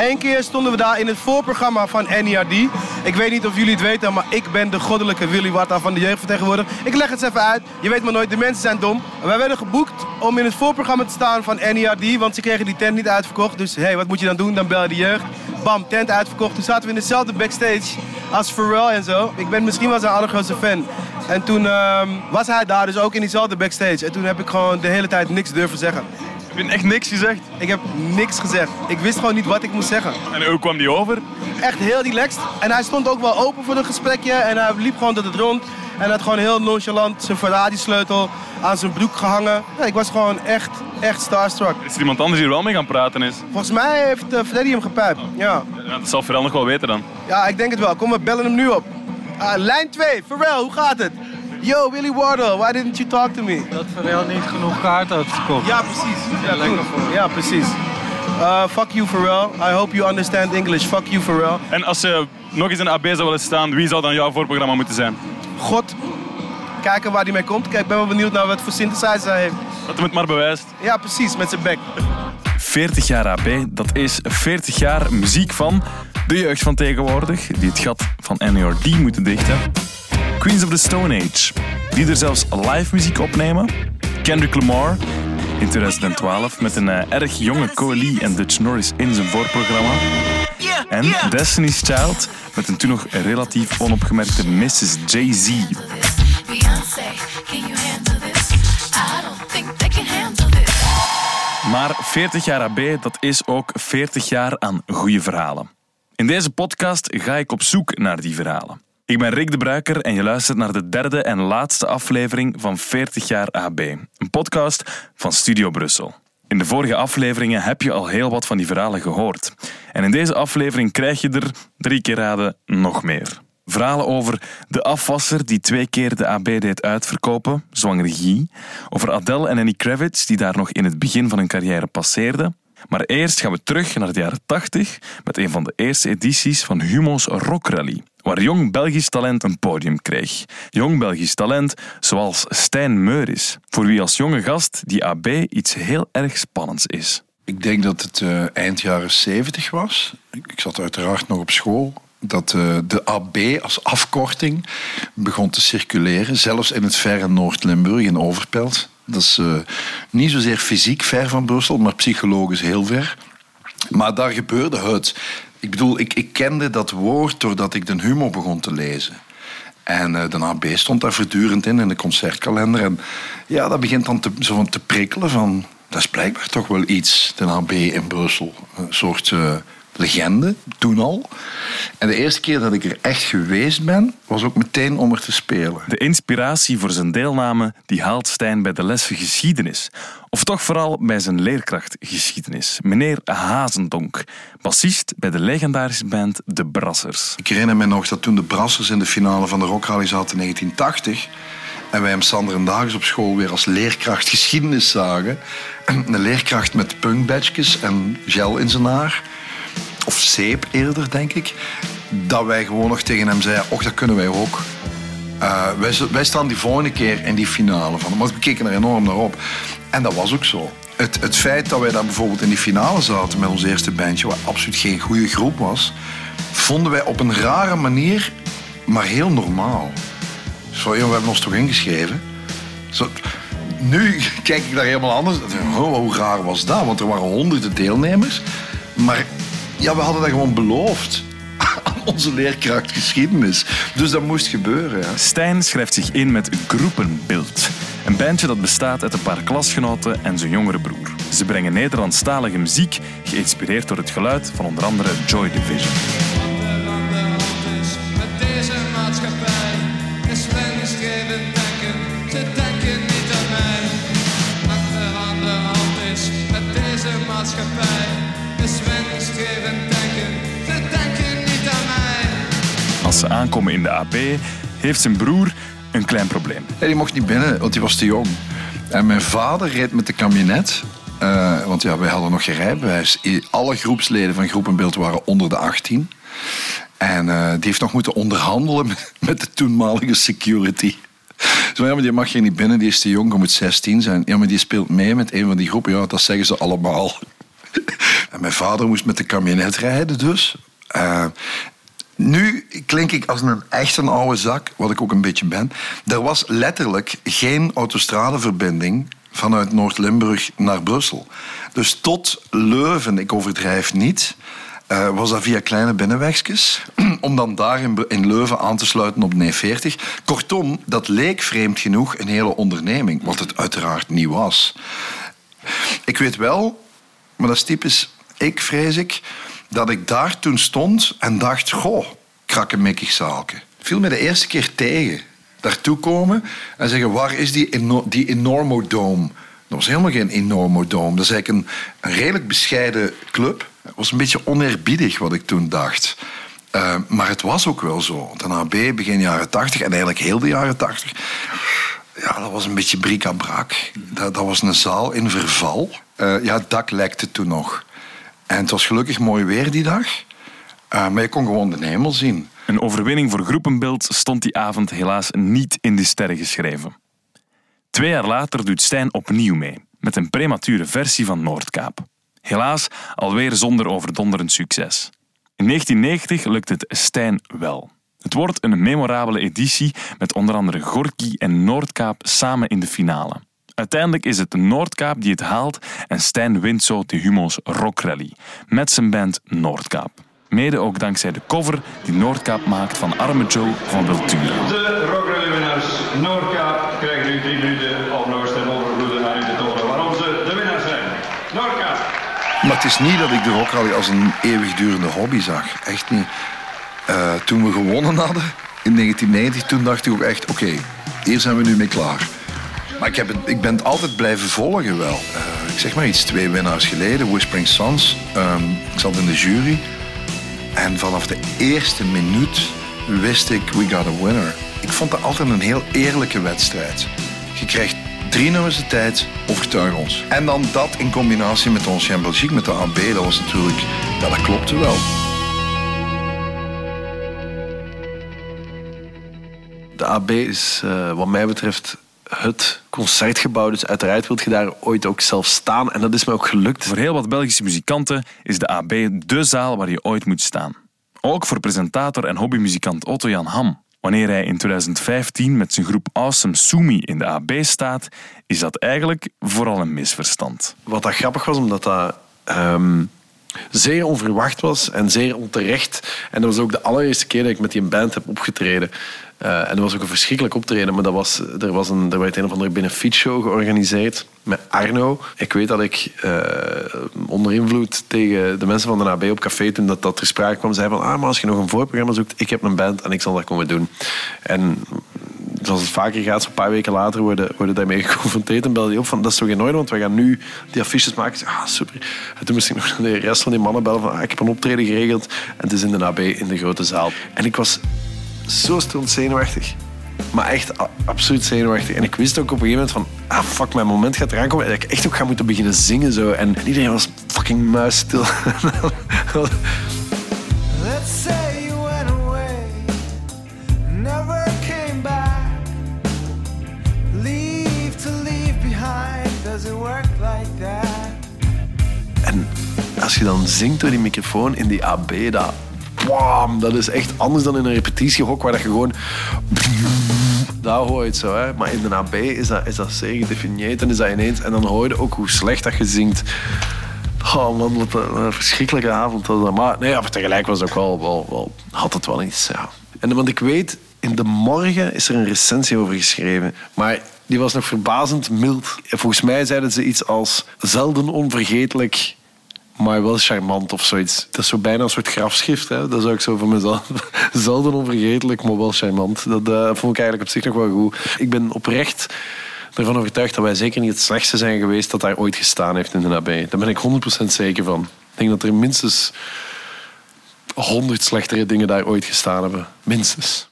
Eén keer stonden we daar in het voorprogramma van NERD. Ik weet niet of jullie het weten, maar ik ben de goddelijke Willy Warta van de jeugdvertegenwoordig. Ik leg het eens even uit. Je weet maar nooit, de mensen zijn dom. Wij werden geboekt om in het voorprogramma te staan van NERD, want ze kregen die tent niet uitverkocht. Dus hé, hey, wat moet je dan doen? Dan bel je de jeugd. Bam, tent uitverkocht. Toen zaten we in dezelfde backstage als Pharrell en zo. Ik ben misschien wel zijn allergrootste fan. En toen ehm, was hij daar dus ook in diezelfde backstage. En toen heb ik gewoon de hele tijd niks durven zeggen. Heb je echt niks gezegd? Ik heb niks gezegd. Ik wist gewoon niet wat ik moest zeggen. En hoe kwam die over? Echt heel relaxed. En hij stond ook wel open voor een gesprekje. En hij liep gewoon tot het rond. En had gewoon heel nonchalant zijn Ferrari-sleutel aan zijn broek gehangen. Ja, ik was gewoon echt, echt starstruck. Is er iemand anders hier wel mee gaan praten is? Volgens mij heeft uh, Freddy hem gepijpt. Ja. ja. Dat zal Pharrell nog wel weten dan. Ja, ik denk het wel. Kom, we bellen hem nu op. Uh, lijn 2, Pharrell, hoe gaat het? Yo, Willy Wardle, why didn't you talk to me? Dat Pharrell niet genoeg kaart had verkocht. Ja, precies. Ja, lekker voor. Ja, precies. Uh, fuck you, Pharrell. I hope you understand English. Fuck you, Pharrell. En als ze nog eens in AB zou willen staan, wie zou dan jouw voorprogramma moeten zijn? God. Kijken waar hij mee komt. Kijk, ik ben wel benieuwd naar wat voor synthesizer hij heeft. Dat hem het maar bewijst. Ja, precies, met zijn bek. 40 jaar AB, dat is 40 jaar muziek van de jeugd van tegenwoordig, die het gat van NERD moeten dichten. Queens of the Stone Age, die er zelfs live muziek opnemen. Kendrick Lamar in 2012 met een uh, erg jonge Colie en Dutch Norris in zijn voorprogramma. En Destiny's Child met een toen nog relatief onopgemerkte Mrs. Jay-Z. Maar 40 jaar AB, dat is ook 40 jaar aan goede verhalen. In deze podcast ga ik op zoek naar die verhalen. Ik ben Rick de Bruiker en je luistert naar de derde en laatste aflevering van 40 jaar AB, een podcast van Studio Brussel. In de vorige afleveringen heb je al heel wat van die verhalen gehoord. En in deze aflevering krijg je er, drie keer raden, nog meer. Verhalen over de afwasser die twee keer de AB deed uitverkopen, zwanger Guy. Over Adele en Annie Kravitz die daar nog in het begin van hun carrière passeerden. Maar eerst gaan we terug naar de jaren 80 met een van de eerste edities van Humo's Rock Rally, waar jong Belgisch talent een podium kreeg. Jong Belgisch talent zoals Stijn Meuris, voor wie als jonge gast die AB iets heel erg spannends is. Ik denk dat het uh, eind jaren 70 was. Ik zat uiteraard nog op school dat uh, de AB als afkorting begon te circuleren, zelfs in het verre Noord-Limburg in Overpelt. Dat is uh, niet zozeer fysiek ver van Brussel, maar psychologisch heel ver. Maar daar gebeurde het. Ik bedoel, ik, ik kende dat woord doordat ik de humor begon te lezen. En uh, de AB stond daar voortdurend in, in de concertkalender. En ja, dat begint dan te, zo van te prikkelen van... Dat is blijkbaar toch wel iets, de AB in Brussel. Een soort... Uh, legende, toen al. En de eerste keer dat ik er echt geweest ben, was ook meteen om er te spelen. De inspiratie voor zijn deelname die haalt Stijn bij de lessen geschiedenis. Of toch vooral bij zijn leerkracht geschiedenis. Meneer Hazendonk, bassist bij de legendarische band De Brassers. Ik herinner me nog dat toen de Brassers in de finale van de Rock Rally zaten in 1980... En wij hem Sander en Dagens op school weer als leerkracht geschiedenis zagen. Een leerkracht met punkbadges en gel in zijn haar of zeep eerder, denk ik, dat wij gewoon nog tegen hem zeiden, och, dat kunnen wij ook. Uh, wij, wij, staan die volgende keer in die finale van. Maar we keken er enorm naar op. En dat was ook zo. Het, het feit dat wij dan bijvoorbeeld in die finale zaten met ons eerste bandje, wat absoluut geen goede groep was, vonden wij op een rare manier, maar heel normaal. Zo, we hebben ons toch ingeschreven? Zo, nu kijk ik daar helemaal anders. Hoe raar was dat? Want er waren honderden deelnemers. Maar ja, we hadden dat gewoon beloofd aan onze leerkracht geschiedenis. Dus dat moest gebeuren. Ja. Stijn schrijft zich in met Groepenbeeld. Een bandje dat bestaat uit een paar klasgenoten en zijn jongere broer. Ze brengen Nederlandstalige muziek, geïnspireerd door het geluid van onder andere Joy Division. Als ze aankomen in de AB, heeft zijn broer een klein probleem. Hij mocht niet binnen, want hij was te jong. En mijn vader reed met de kabinet. Uh, want ja, wij hadden nog geen rijbewijs. Alle groepsleden van Groepenbeeld waren onder de 18. En uh, die heeft nog moeten onderhandelen met, met de toenmalige security. Zo, ja, maar die mag hier niet binnen, die is te jong, die moet 16 zijn. Ja, maar die speelt mee met een van die groepen. Ja, dat zeggen ze allemaal. En mijn vader moest met de camionet rijden dus. Uh, nu klink ik als een echt een oude zak, wat ik ook een beetje ben. Er was letterlijk geen autostradeverbinding vanuit Noord-Limburg naar Brussel. Dus tot Leuven, ik overdrijf niet, uh, was dat via kleine binnenwegjes. Om dan daar in, in, Leuven aan te sluiten op de 40 Kortom, dat leek vreemd genoeg een hele onderneming, wat het uiteraard niet was. Ik weet wel, maar dat is typisch ik, vrees ik, dat ik daar toen stond en dacht: Goh, krakkemikkig zaalke. Viel me de eerste keer tegen. Daartoe komen en zeggen: Waar is die, eno die enormodome? Dat was helemaal geen enormodome. Dat is eigenlijk een, redelijk bescheiden club. Het was een beetje oneerbiedig wat ik toen dacht. Uh, maar het was ook wel zo. De AB begin jaren 80 en eigenlijk heel de jaren 80. Ja, dat was een beetje bric-à-brac. Dat, dat, was een zaal in verval. Uh, ja, het dak lekte toen nog. En het was gelukkig mooi weer die dag. Uh, maar je kon gewoon de hemel zien. Een overwinning voor groepenbeeld stond die avond helaas niet in de sterren geschreven. Twee jaar later doet Stijn opnieuw mee, met een premature versie van Noordkaap. Helaas alweer zonder overdonderend succes. In 1990 lukt het Stijn wel. Het wordt een memorabele editie met onder andere Gorky en Noordkaap samen in de finale. Uiteindelijk is het de Noordkaap die het haalt en Stijn wint zo de Humo's Rock Rally met zijn band Noordkaap. Mede ook dankzij de cover die Noordkaap maakt van Arme Joe van Wiltura. De Rock Rally winnaars Noordkaap krijgen nu drie minuten om Noord en Overvloeden naar u te tonen waarom ze de winnaar zijn. Noordkaap. Maar het is niet dat ik de Rock Rally als een eeuwigdurende hobby zag. Echt niet. Uh, toen we gewonnen hadden in 1990, toen dacht ik ook echt, oké, hier zijn we nu mee klaar. Maar ik, heb het, ik ben het altijd blijven volgen wel. Uh, ik zeg maar iets, twee winnaars geleden, Whispering Sons. Um, ik zat in de jury. En vanaf de eerste minuut wist ik, we got a winner. Ik vond dat altijd een heel eerlijke wedstrijd. Je krijgt drie nummers de tijd, overtuig ons. En dan dat in combinatie met ons in Belgique, met de AB, dat was natuurlijk, ja, dat klopte wel. De AB is, uh, wat mij betreft, het concertgebouw. Dus uiteraard wilt je daar ooit ook zelf staan. En dat is mij ook gelukt. Voor heel wat Belgische muzikanten is de AB de zaal waar je ooit moet staan. Ook voor presentator en hobbymuzikant Otto Jan Ham. Wanneer hij in 2015 met zijn groep Awesome Sumi in de AB staat, is dat eigenlijk vooral een misverstand. Wat dat grappig was, omdat dat ehm, zeer onverwacht was en zeer onterecht. En dat was ook de allereerste keer dat ik met die band heb opgetreden. Uh, en dat was ook een verschrikkelijk optreden, maar dat was, er, was een, er werd een of andere benefietshow georganiseerd met Arno. Ik weet dat ik uh, onder invloed tegen de mensen van de AB op café, toen dat, dat ter sprake kwam, zei van, ah, als je nog een voorprogramma zoekt, ik heb een band en ik zal dat komen doen. En zoals het vaker gaat, zo'n paar weken later worden, worden daarmee geconfronteerd en belde die op van, dat is toch in orde, want we gaan nu die affiches maken. Ah, super. En toen moest ik nog de rest van die mannen bellen van, ah, ik heb een optreden geregeld en het is in de AB in de grote zaal. En ik was zo stond zenuwachtig. Maar echt absoluut zenuwachtig. En ik wist ook op een gegeven moment van... Ah, fuck, mijn moment gaat eraan komen. En dat ik echt ook ga moeten beginnen zingen zo. En iedereen was fucking muisstil. Let's say you went away. Never came back. Leave to leave behind. Does it work like that? En als je dan zingt door die microfoon in die AB, dat Dat is echt anders dan in een repetitiehok waar dat je gewoon... Daar hoor je het zo, hè. Maar in de AB is dat, is dat zeer gedefinieerd en is dat ineens... En dan hoor je ook hoe slecht dat je zingt. Oh man, wat een, verschrikkelijke avond was dat. Maar nee, maar tegelijk was ook wel, wel, wel, had het wel iets, ja. En want ik weet, in de morgen is er een recensie over geschreven. Maar die was nog verbazend mild. Volgens mij zeiden ze iets als zelden onvergetelijk maar wel charmant of zoiets. Dat is zo bijna een soort grafschrift. Hè? Dat zou ik zo voor mezelf. Zelden onvergetelijk, maar wel charmant. Dat uh, vond ik eigenlijk op zich nog wel goed. Ik ben oprecht ervan overtuigd dat wij zeker niet het slechtste zijn geweest dat daar ooit gestaan heeft in de nabij. Daar ben ik 100% zeker van. Ik denk dat er minstens 100 slechtere dingen daar ooit gestaan hebben. Minstens.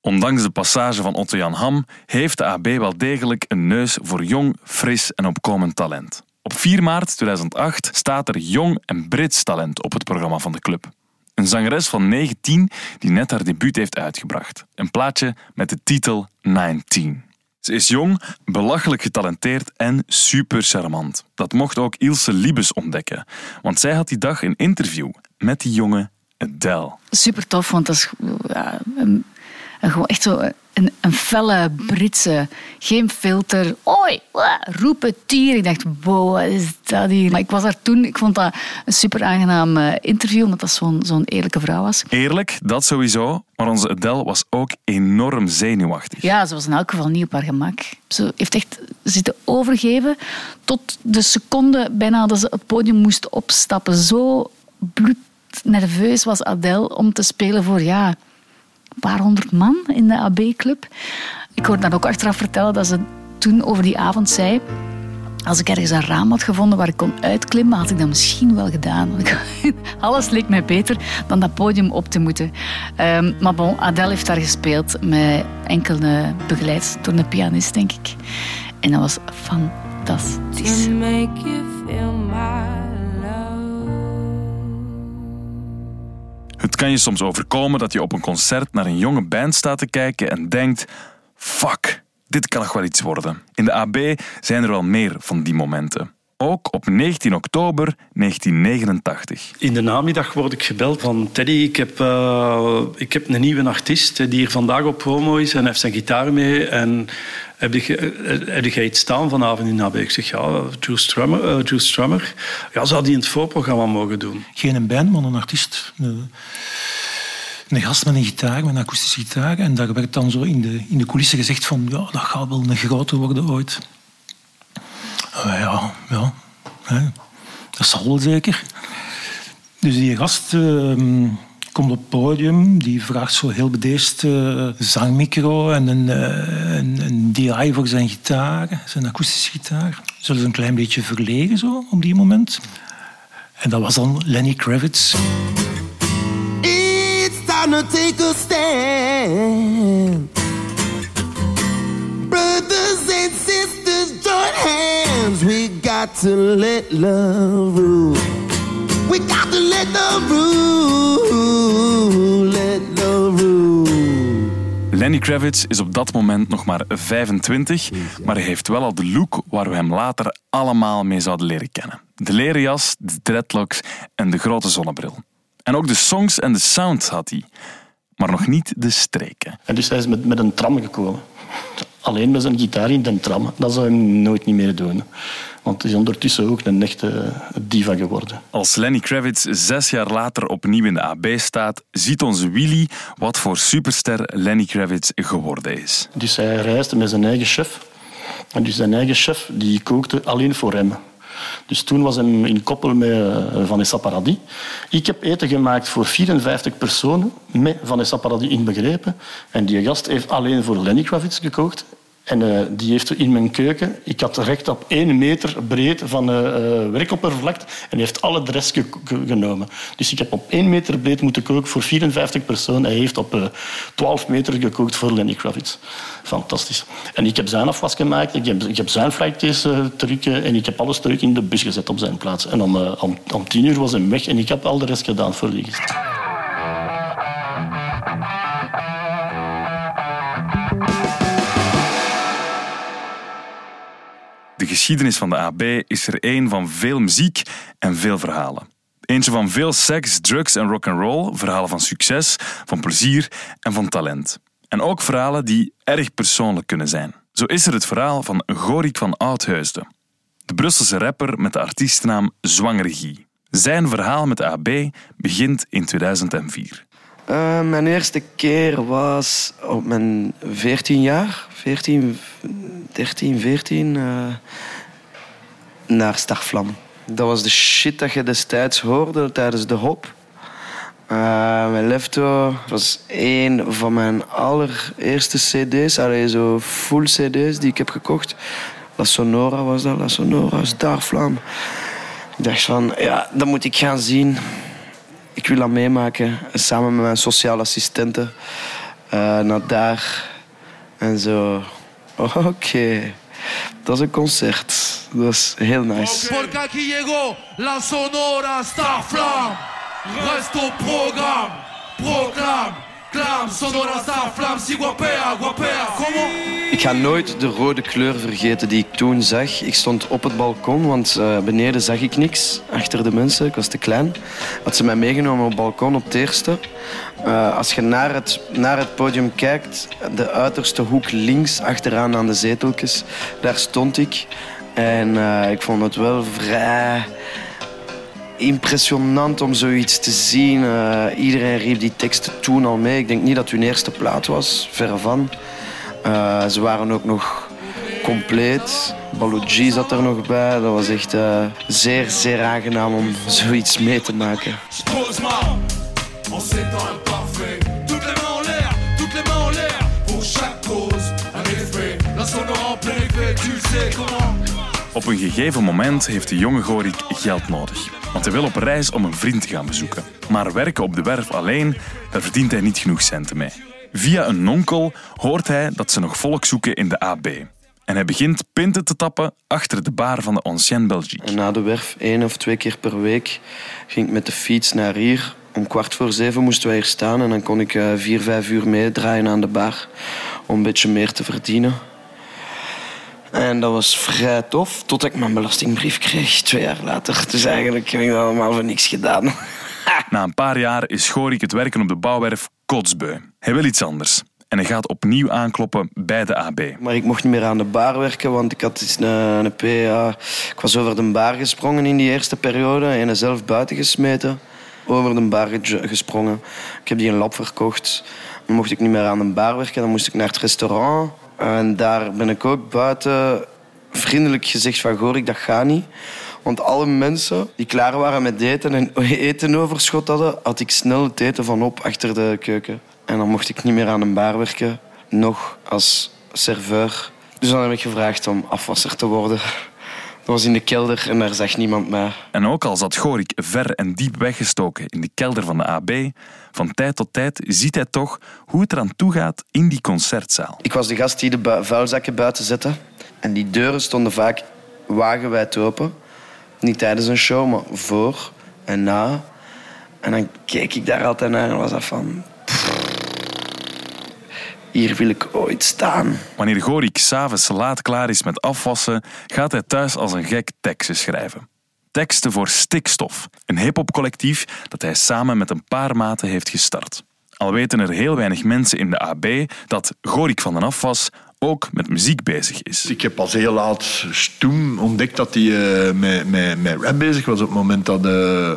Ondanks de passage van Otto Jan Ham heeft de AB wel degelijk een neus voor jong, fris en opkomend talent. Op 4 maart 2008 staat er jong en Brits talent op het programma van de club. Een zangeres van 19 die net haar debuut heeft uitgebracht. Een plaatje met de titel 19. Ze is jong, belachelijk getalenteerd en super charmant. Dat mocht ook Ilse Liebes ontdekken, want zij had die dag een interview met die jonge Adele. Super tof, want dat is ja, een, gewoon echt zo een, een felle Britse. Geen filter. Oi, roepen tier. Ik dacht, wow, wat is dat hier? Maar ik was daar toen, ik vond dat een super aangenaam eh, interview, omdat dat zo'n zo'n eerlijke vrouw was. Eerlijk, dat sowieso. Maar onze Adele was ook enorm zenuwachtig. Ja, ze was in elk geval niet op haar gemak. Ze heeft echt zitten overgeven tot de seconde bijna dat ze het podium moest opstappen. Zo bloednerveus was Adele om te spelen voor ja, een paar honderd man in de AB-club. Ik hoorde dan ook achteraf vertellen dat ze toen over die avond zei... Als ik ergens een raam had gevonden waar ik kon uitklimmen, had ik dat misschien wel gedaan. Alles leek mij beter dan dat podium op te moeten. Um, maar bon, Adele heeft daar gespeeld met enkele begeleid door een pianist, denk ik. En dat was fantastisch. Kan je soms overkomen dat je op een concert naar een jonge band staat te kijken en denkt: fuck, dit kan nog wel iets worden. In de AB zijn er wel meer van die momenten. Ook op 19 oktober 1989. In de namiddag word ik gebeld van Teddy. Ik heb, uh, ik heb een nieuwe artiest die hier vandaag op promo is en heeft zijn gitaar mee. En heb je, heb je iets staan vanavond in de AB? Ik zeg ja, Jules Strummer. Uh, Strummer. Ja, zou die in het voorprogramma mogen doen? Geen een band, maar een artiest. Een, gast met een gitaar, met een akoestische gitaar. En daar werd dan zo in de, in de coulissen gezegd van ja, dat gaat wel een grote worden ooit. Uh, ja, ja. Dat zal wel zeker. Dus die gast uh, komt op het podium, die vraagt zo heel bedeesd uh, zangmicro en een, uh, een, een, DI voor zijn gitaar, zijn akoestische gitaar. Zullen een klein beetje verlegen zo op die moment. En dat was dan Lenny Kravitz. It's time to take a stand. Brothers and sisters, join hands. We got to let love rule. We got to let love rule. Let love rule. Lenny Kravitz is op dat moment nog maar 25, maar hij heeft wel al de look waar we hem later allemaal mee zouden leren kennen. De leren jas, de dreadlocks en de grote zonnebril. En ook de songs en de sound had hij, maar nog niet de streken. En dus hij is met, met een tram gekomen alleen met zijn gitaar in de tram. Dat zou hij nooit niet meer doen. Want hij is ondertussen ook een echte diva geworden. Als Lenny Kravitz zes jaar later opnieuw in de AB staat, ziet onze Willy wat voor superster Lenny Kravitz geworden is. Dus hij reisde met zijn eigen chef. En dus zijn eigen chef die kookte alleen voor hem. Dus toen was hij in koppel met eh, Vanessa Paradis. Ik heb eten gemaakt voor 54 personen, met Vanessa Paradis inbegrepen. En die gast heeft alleen voor Lenny Kravitz gekookt. En uh, die heeft in mijn keuken... Ik had recht op één meter breed van uh, werkoppervlakte en heeft alle rest genomen. Dus ik heb op één meter breed moeten koken voor 54 personen. Hij heeft op uh, 12 meter gekookt voor Lenny Kravitz. Fantastisch. En ik heb zijn afwas gemaakt, ik heb, ik heb zijn flightcase terug en ik heb alles terug in de bus gezet op zijn plaats. En om, om, om tien uur was hij weg en ik heb al de rest gedaan voor die gast. De geschiedenis van de AB is er één van veel muziek en veel verhalen. Eentje van veel seks, drugs en rock'n'roll, verhalen van succes, van plezier en van talent. En ook verhalen die erg persoonlijk kunnen zijn. Zo is er het verhaal van Gorik van Oudheusden, de Brusselse rapper met de artiestennaam Zwangergie. Zijn verhaal met de AB begint in 2004. Uh, mijn eerste keer was op mijn 14 jaar, 14, 13, 14, uh, naar Starvlam. Dat was de shit dat je destijds hoorde tijdens de hop. Uh, mijn Lefto was een van mijn allereerste cd's, allee, zo full cd's die ik heb gekocht. La Sonora was dat, La Sonora, Starvlam. Ik dacht van, ja, dat moet ik gaan zien ik wil dat meemaken. Samen met mijn sociale assistenten. Uh, naar daar. En zo. Oké. Okay. Dat is een concert. Dat is heel nice. Porque aquí llegó la Sonora Starflam. Resto program. Proclam. Ik ga nooit de rode kleur vergeten die ik toen zag. Ik stond op het balkon, want uh, beneden zag ik niks. Achter de mensen, ik was te klein. Had ze mij meegenomen op het balkon op het eerste. Uh, als je naar het, naar het podium kijkt, de uiterste hoek links, achteraan aan de zeteltjes, daar stond ik. En uh, ik vond het wel vrij impressionant om zoiets te zien. Uh, iedereen riep die teksten toen al mee. Ik denk niet dat hun eerste plaat was, verre van. Uh, ze waren ook nog compleet. Baloo G zat er nog bij. Dat was echt uh, zeer, zeer aangenaam om zoiets mee te maken. Op een gegeven moment heeft de jonge Gorik geld nodig. Want hij wil op reis om een vriend te gaan bezoeken. Maar werken op de werf alleen, daar verdient hij niet genoeg centen mee. Via een nonkel hoort hij dat ze nog volk zoeken in de AB. En hij begint pinten te tappen achter de bar van de Ancienne Belgique. Na de werf, één of twee keer per week, ging ik met de fiets naar hier. Om kwart voor zeven moesten wij hier staan en dan kon ik uh, vier, vijf uur meedraaien aan de bar. Om een beetje meer te verdienen. En dat was vrij tof, tot ik mijn belastingbrief kreeg, twee jaar later. Dus eigenlijk heb ik dat allemaal voor niks gedaan. Na een paar jaar is Gorik het werken op de bouwwerf kotsbeu. Hij wil iets anders. En hij gaat opnieuw aankloppen bij de AB. Maar ik mocht niet meer aan de bar werken, want ik had een, een PA. Ik was over de bar gesprongen in die eerste periode en zelf buiten gesmeten. Over de bar gesprongen. Ik heb die een lab verkocht. Dan mocht ik niet meer aan de bar werken, dan moest ik naar het restaurant. En daar ben ik ook buiten vriendelijk gezegd van Gorik, dat gaat niet. Want alle mensen die klaar waren met eten en etenoverschot hadden, had ik snel het eten van op achter de keuken. En dan mocht ik niet meer aan een bar werken, nog als serveur. Dus dan heb ik gevraagd om afwasser te worden. Dat was in de kelder en daar zag niemand mij. En ook al zat Gorik ver en diep weggestoken in de kelder van de AB, van tijd tot tijd ziet hij toch hoe het eraan toe gaat in die concertzaal. Ik was de gast die de vuilzakken buiten zette. En die deuren stonden vaak wagenwijd open. Niet tijdens een show, maar voor en na. En dan keek ik daar altijd naar en was dat van... Hier wil ik ooit staan. Wanneer Gorik s'avonds laat klaar is met afwassen, gaat hij thuis als een gek teksten schrijven. Teksten voor Stikstof, een hip-hop collectief dat hij samen met een paar maten heeft gestart. Al weten er heel weinig mensen in de AB dat Gorik van den Afwas ook met muziek bezig is. Ik heb pas heel laat stoem ontdekt dat hij uh, met, met, met rap bezig was op het moment dat, uh,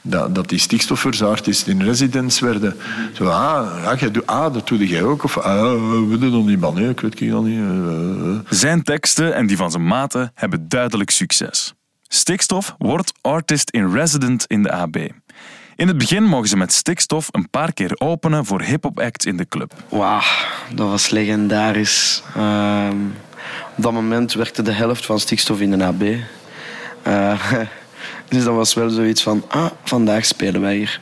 dat, dat die stikstofverzaarders in residence werden. Zo, ah, doet, ah, dat doe jij ook. Of ah, we doen nog niet, man. Nee, ik weet het nog niet. Uh, zijn teksten en die van zijn maten hebben duidelijk succes. Stikstof wordt artist in resident in de AB. In het begin mogen ze met stikstof een paar keer openen voor hip-hop acts in de club. Wauw, dat was legendarisch. Uh, op dat moment werkte de helft van stikstof in de AB. Uh, dus dat was wel zoiets van: ah, vandaag spelen wij hier.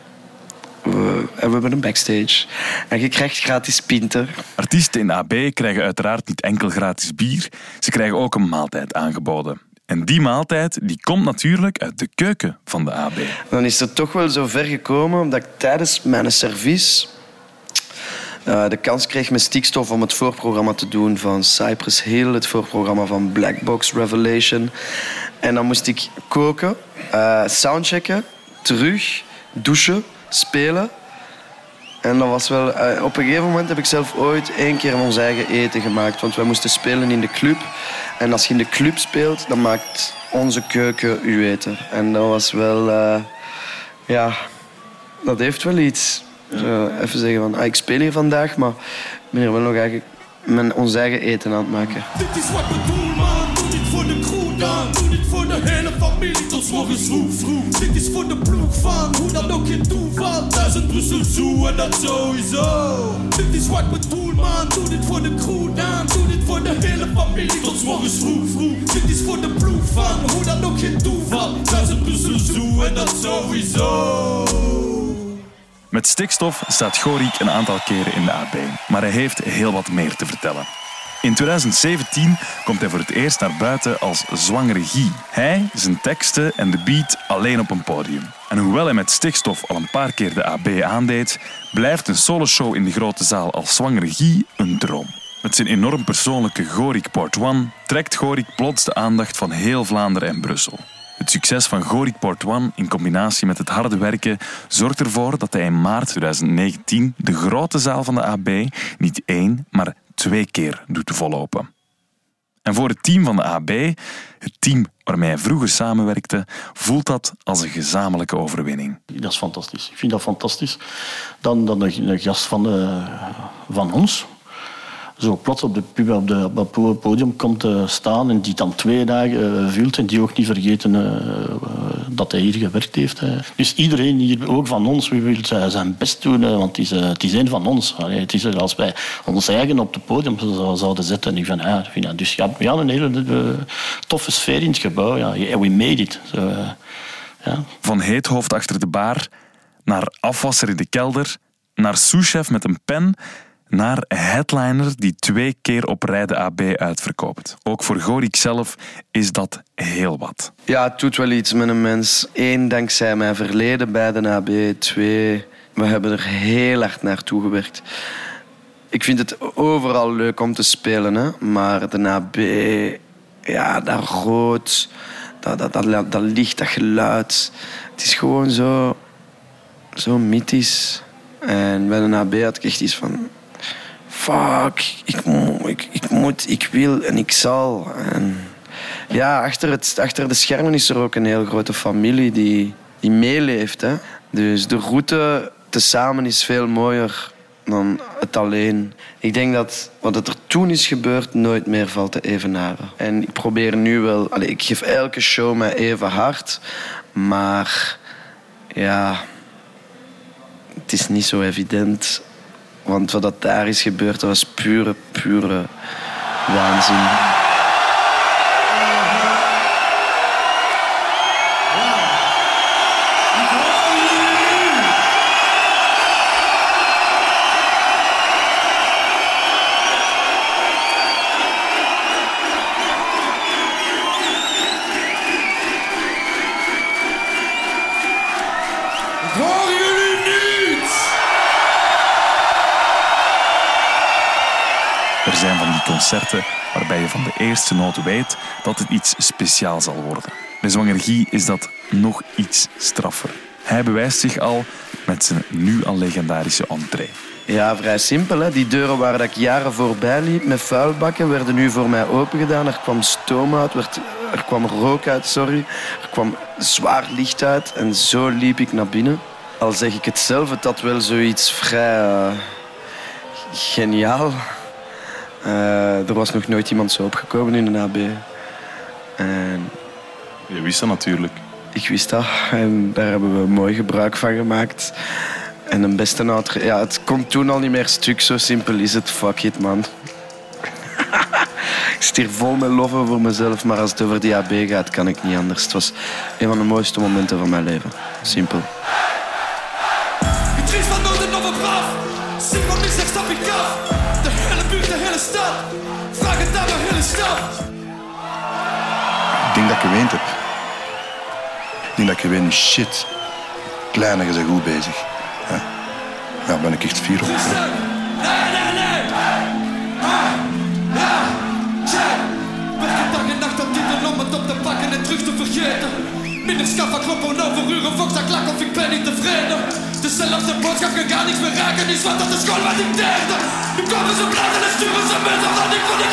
We, en we hebben een backstage. En je krijgt gratis pinten. Artiesten in AB krijgen uiteraard niet enkel gratis bier, ze krijgen ook een maaltijd aangeboden. En die maaltijd die komt natuurlijk uit de keuken van de AB. Dan is het toch wel zo ver gekomen dat ik tijdens mijn service uh, de kans kreeg met stikstof om het voorprogramma te doen van Cypress Hill, het voorprogramma van Black Box Revelation. En dan moest ik koken, uh, soundchecken, terug, douchen, spelen. En dat was wel, uh, op een gegeven moment heb ik zelf ooit één keer ons eigen eten gemaakt. Want wij moesten spelen in de club. En als je in de club speelt, dan maakt onze keuken uw eten. En dat was wel, uh, ja, dat heeft wel iets. Zo, even zeggen van, ah, ik speel hier vandaag, maar ik ben hier wel nog eigenlijk mijn, ons eigen eten aan het maken. Dit is wat we doen, morgens vroeg, vroeg. Dit is voor de ploeg van, hoe dat ook geen toeval. Duizend Brussel Zoo en dat sowieso. Dit is wat we doen, man. Doe dit voor de crew dan. Doe dit voor de hele familie tot morgens vroeg, vroeg. Dit is voor de ploeg van, hoe dat ook geen toeval. Duizend Brussel Zoo en dat sowieso. Met stikstof staat Gorik een aantal keren in de AB, maar hij heeft heel wat meer te vertellen. In 2017 komt hij voor het eerst naar buiten als zwangere Guy. Hij, zijn teksten en de beat alleen op een podium. En hoewel hij met stikstof al een paar keer de AB aandeed, blijft een soloshow in de grote zaal als zwangere Guy een droom. Met zijn enorm persoonlijke Gorik Port One trekt Gorik plots de aandacht van heel Vlaanderen en Brussel. Het succes van Gorik Port One in combinatie met het harde werken zorgt ervoor dat hij in maart 2019 de grote zaal van de AB niet één, maar twee keer doet vollopen. En voor het team van de AB, het team waarmee hij vroeger samenwerkte, voelt dat als een gezamenlijke overwinning. Dat is fantastisch. Ik vind dat fantastisch. Dan, dan een, gast van, de, van ons, zo plots op, de, op, de, op het podium komt te staan en die dan twee dagen uh, vult en die ook niet vergeten dat hij hier gewerkt heeft. Dus iedereen hier, ook van ons, wie wil zijn best doen, want het is, het is een van ons. Het is als wij ons eigen op het podium zouden zetten. Ik van, ja, vind dus we hadden een hele toffe sfeer in het gebouw. Ja, we made it. Zo, ja. Van heethoofd achter de bar, naar afwasser in de kelder, naar souschef met een pen naar headliner die twee keer op rij de AB uitverkoopt. Ook voor Gorik zelf is dat heel wat. Ja, het doet wel iets met een mens. Eén, dankzij mijn verleden bij de AB. Twee, we hebben er heel hard naartoe gewerkt. Ik vind het overal leuk om te spelen, hè? maar de AB, ja, dat rood, dat, dat, dat, licht, dat geluid. Het is gewoon zo, zo mythisch. En bij de AB had ik echt iets van fuck, ik, ik, moet, ik wil en ik zal. En ja, achter, het, achter de schermen is er ook een heel grote familie die, die meeleeft. Hè. Dus de route tezamen is veel mooier dan het alleen. Ik denk dat wat er toen is gebeurd nooit meer valt te evenaren. En ik probeer nu wel... Ik geef elke show mij even hard. Maar ja... Het is niet zo evident want wat daar is gebeurd, dat was pure, pure waanzin. De eerste noot weet dat het iets speciaal zal worden. Bij Zwangergie is dat nog iets straffer. Hij bewijst zich al met zijn nu al legendarische entree. Ja, vrij simpel. Hè? Die deuren waar ik jaren voorbij liep met vuilbakken werden nu voor mij opengedaan. Er kwam stoom uit, er kwam rook uit, sorry. Er kwam zwaar licht uit en zo liep ik naar binnen. Al zeg ik het zelf, het had wel zoiets vrij uh, geniaal. Uh, er was nog nooit iemand zo opgekomen in de AB. En Je wist dat natuurlijk. Ik wist dat en daar hebben we mooi gebruik van gemaakt. En een beste ouder... Ja, het komt toen al niet meer stuk, zo simpel is het. Fuck it, man. ik stier vol met loven voor mezelf, maar als het over die AB gaat, kan ik niet anders. Het was een van de mooiste momenten van mijn leven. Simpel. Ik denk dat ik gewend heb. Ik denk dat ik gewend shit. Kleine zijn goed bezig. Ja. Ben ik echt fier op. Nee, nee, nee! Check! Werk dag en nacht op dit om het op te pakken en terug te vergeten. Minder schat van kloppen over uren, vocht dat klak of ik ben niet tevreden. Dezelfde boodschap kan gar niks meer raken, is wat dat de school wat ik deelde. Nu komen ze bladen en sturen ze met dat ik van ik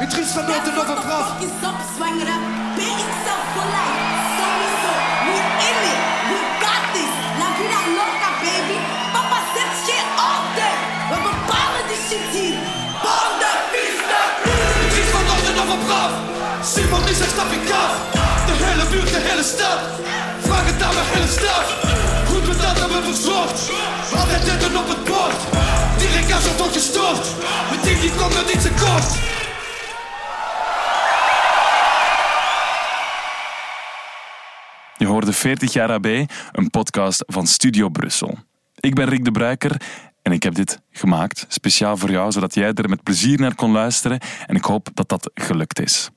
Ik triest van noten over graf Is op zwangere BXL for life Sowieso, we're in it We got this La vida loca baby Papa zet shit all day We bepalen die shit hier Banden, vies, Niemand die zegt stap ik af. De hele buurt, de hele stad. Vraag het aan mijn hele stad. Goed betaald hebben we verzorgd. Altijd eten op het bord. Die reka's wordt ook gestort. Mijn team die komt er niet te kort. Je hoorde 40 jaar AB, een podcast van Studio Brussel. Ik ben Rick de Bruiker en ik heb dit gemaakt, speciaal voor jou, zodat jij er met plezier naar kon luisteren en ik hoop dat dat gelukt is.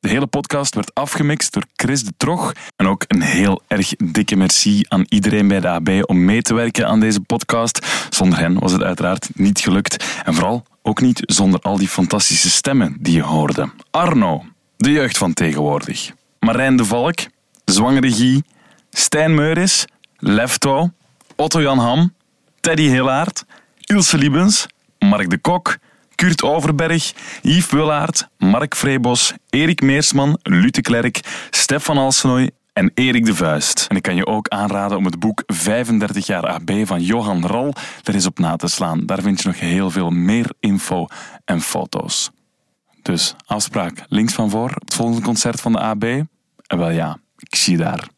De hele podcast werd afgemixt door Chris de Trog. En ook een heel erg dikke merci aan iedereen bij de AB om mee te werken aan deze podcast. Zonder hen was het uiteraard niet gelukt. En vooral ook niet zonder al die fantastische stemmen die je hoorde. Arno, de jeugd van tegenwoordig. Marijn de Valk, Zwangere Guy, Stijn Meuris, Lefto, Otto-Jan Ham, Teddy Hillaert, Ilse Liebens, Mark de Kok, Kurt Overberg, Yves Willaert, Mark Vreebos, Erik Meersman, Lute Klerk, Stefan Alsenoy en Erik de Vuist. En ik kan je ook aanraden om het boek 35 jaar AB van Johan Ral er eens op na te slaan. Daar vind je nog heel veel meer info en foto's. Dus afspraak links van voor, het volgende concert van de AB. En wel ja, ik zie je daar.